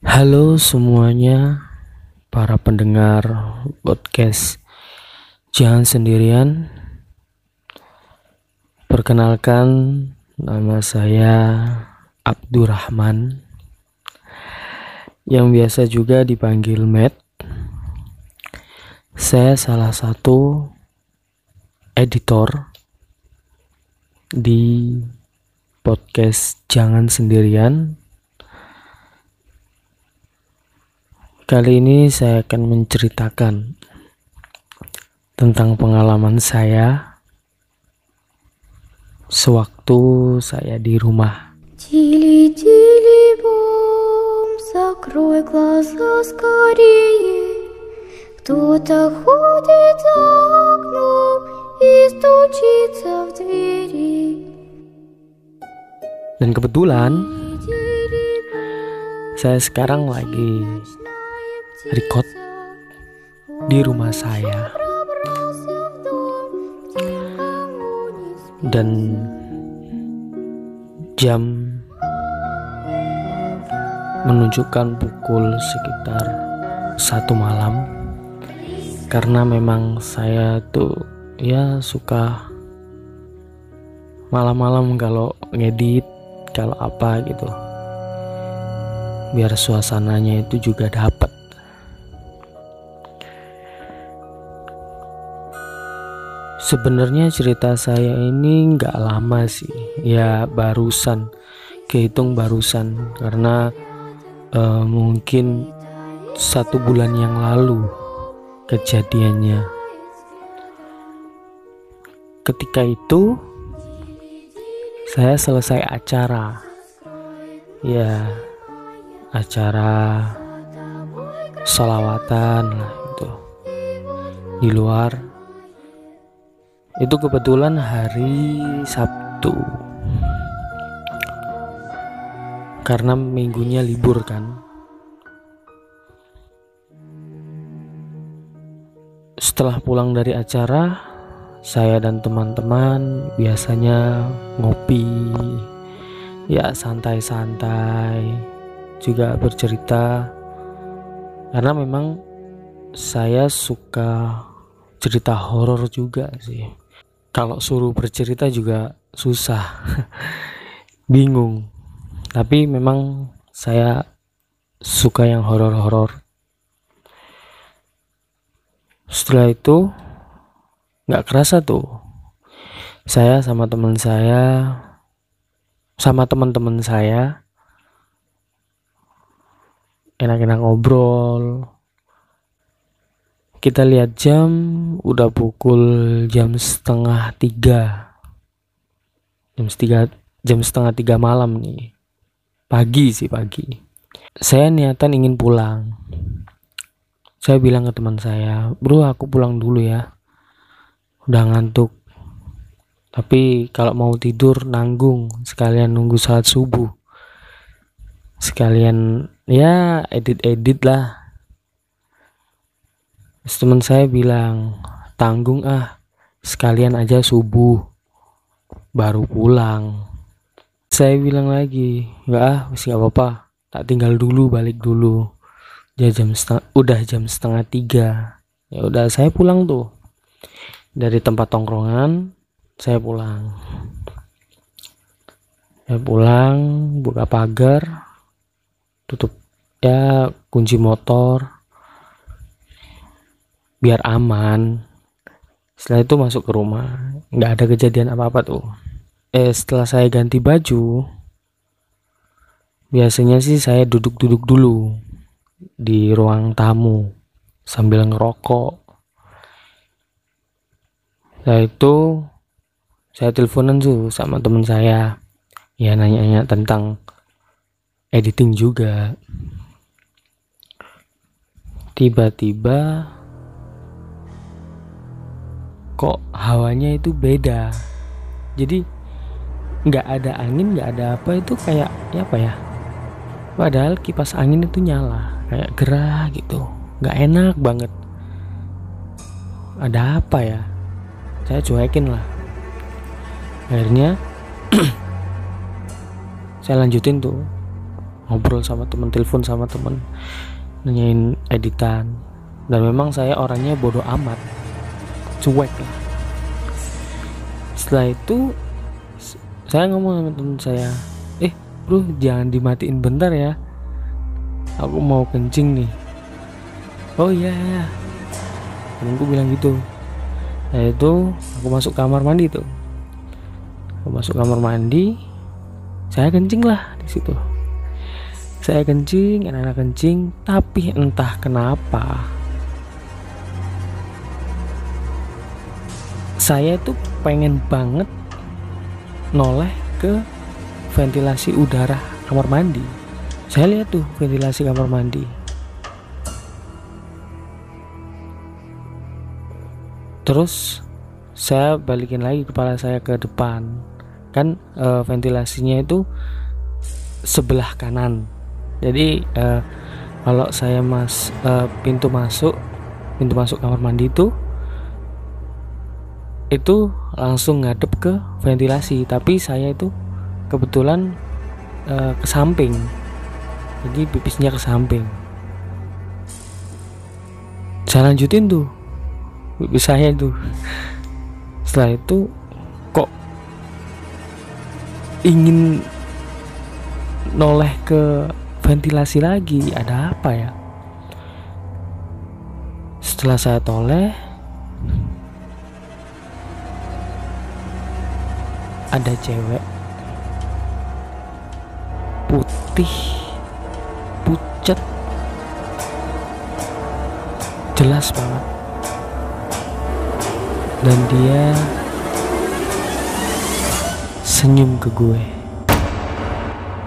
Halo semuanya, para pendengar podcast Jangan Sendirian. Perkenalkan, nama saya Abdurrahman, yang biasa juga dipanggil Matt. Saya salah satu editor di podcast Jangan Sendirian Kali ini saya akan menceritakan tentang pengalaman saya sewaktu saya di rumah. Тили, тили, бом, закрой глаза скорее. Кто-то ходит за окном и стучится в двери. Dan kebetulan Тили, saya sekarang lagi record di rumah saya. Dan jam menunjukkan pukul sekitar satu malam. Karena memang saya tuh ya suka malam-malam kalau ngedit kalau apa gitu. Biar suasananya itu juga dapat. Sebenarnya cerita saya ini nggak lama sih, ya barusan, kehitung barusan. Karena eh, mungkin satu bulan yang lalu kejadiannya. Ketika itu saya selesai acara, ya acara solawatan lah itu. Di luar itu kebetulan hari Sabtu. Karena minggunya libur kan. Setelah pulang dari acara saya dan teman-teman biasanya ngopi. Ya santai-santai juga bercerita. Karena memang saya suka cerita horor juga sih kalau suruh bercerita juga susah. Bingung. Tapi memang saya suka yang horor-horor. Setelah itu nggak kerasa tuh. Saya sama teman saya sama teman-teman saya enak-enak ngobrol kita lihat jam udah pukul jam setengah tiga. Jam setengah jam setengah tiga malam nih. Pagi sih pagi. Saya niatan ingin pulang. Saya bilang ke teman saya bro aku pulang dulu ya. Udah ngantuk. Tapi kalau mau tidur nanggung. Sekalian nunggu saat subuh. Sekalian ya edit-edit lah Teman saya bilang tanggung ah sekalian aja subuh baru pulang. Saya bilang lagi nggak ah masih apa-apa tak tinggal dulu balik dulu. Ya jam setengah udah jam setengah tiga. Ya udah saya pulang tuh. Dari tempat tongkrongan saya pulang. Saya pulang buka pagar tutup ya kunci motor biar aman. Setelah itu masuk ke rumah nggak ada kejadian apa-apa tuh. Eh setelah saya ganti baju biasanya sih saya duduk-duduk dulu di ruang tamu sambil ngerokok. Setelah itu saya teleponan tuh sama teman saya. Ya nanya-nanya tentang editing juga. Tiba-tiba kok hawanya itu beda. Jadi nggak ada angin nggak ada apa itu kayak ya apa ya? Padahal kipas angin itu nyala kayak gerah gitu. Nggak enak banget. Ada apa ya? Saya cuekin lah. Akhirnya saya lanjutin tuh. Ngobrol sama temen telepon sama temen. Nanyain editan. Dan memang saya orangnya bodoh amat cuek. Lah setelah itu saya ngomong sama temen saya eh bro jangan dimatiin bentar ya. Aku mau kencing nih. Oh iya ya temenku bilang gitu. Nah itu aku masuk kamar mandi tuh. Aku masuk kamar mandi saya kencing lah di situ. Saya kencing enak-enak kencing tapi entah kenapa saya tuh pengen banget noleh ke ventilasi udara kamar mandi. Saya lihat tuh ventilasi kamar mandi. Terus saya balikin lagi kepala saya ke depan. Kan eh, ventilasinya itu sebelah kanan. Jadi eh, kalau saya mas eh, pintu masuk pintu masuk kamar mandi itu itu langsung ngadep ke ventilasi tapi saya itu kebetulan eh, ke samping. Jadi pipisnya ke samping. Saya lanjutin tuh pipis saya tuh setelah itu kok ingin noleh ke ventilasi lagi? Ada apa ya? Setelah saya toleh ada cewek putih pucat jelas banget. Dan dia senyum ke gue.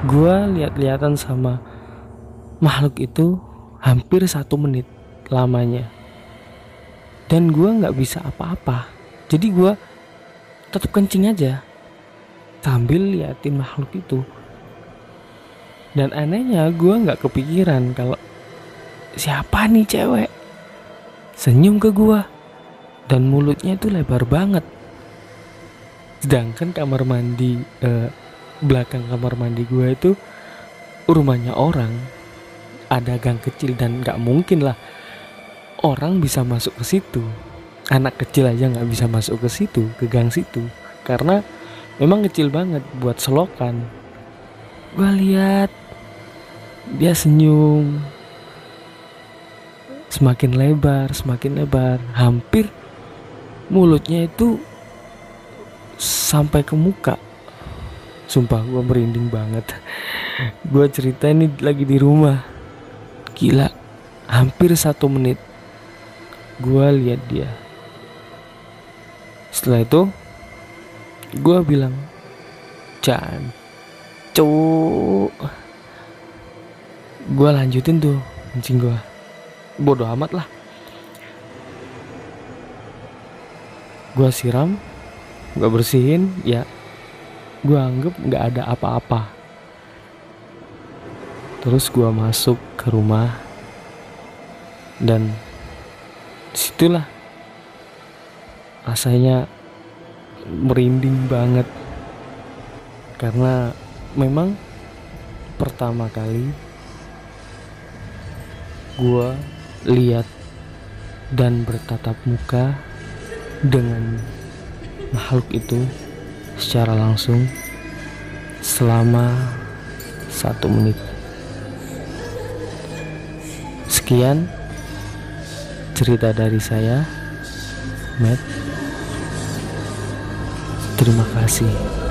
Gue lihat-lihatan sama makhluk itu hampir satu menit lamanya. Dan gue nggak bisa apa-apa. Jadi gue tetap kencing aja sambil liatin makhluk itu. Dan anehnya gue nggak kepikiran kalau siapa nih cewek? Senyum ke gue dan mulutnya itu lebar banget. Sedangkan kamar mandi eh, belakang kamar mandi gue itu rumahnya orang. Ada gang kecil dan nggak mungkin lah orang bisa masuk ke situ. Anak kecil aja nggak bisa masuk ke situ ke gang situ. Karena memang kecil banget buat selokan. Gue lihat dia senyum. Semakin lebar semakin lebar. Hampir mulutnya itu sampai ke muka. Sumpah gue merinding banget. Gue cerita ini lagi di rumah. Gila hampir satu menit gue lihat dia. Setelah itu gue bilang jangan cuk gue lanjutin tuh kencing gue bodoh amat lah. Gue siram gue bersihin ya. Gue anggap nggak ada apa-apa. Terus gue masuk ke rumah. Dan situlah rasanya merinding banget karena memang pertama kali gue lihat dan bertatap muka dengan makhluk itu secara langsung selama satu menit. Sekian cerita dari saya, Matt. Terima kasih.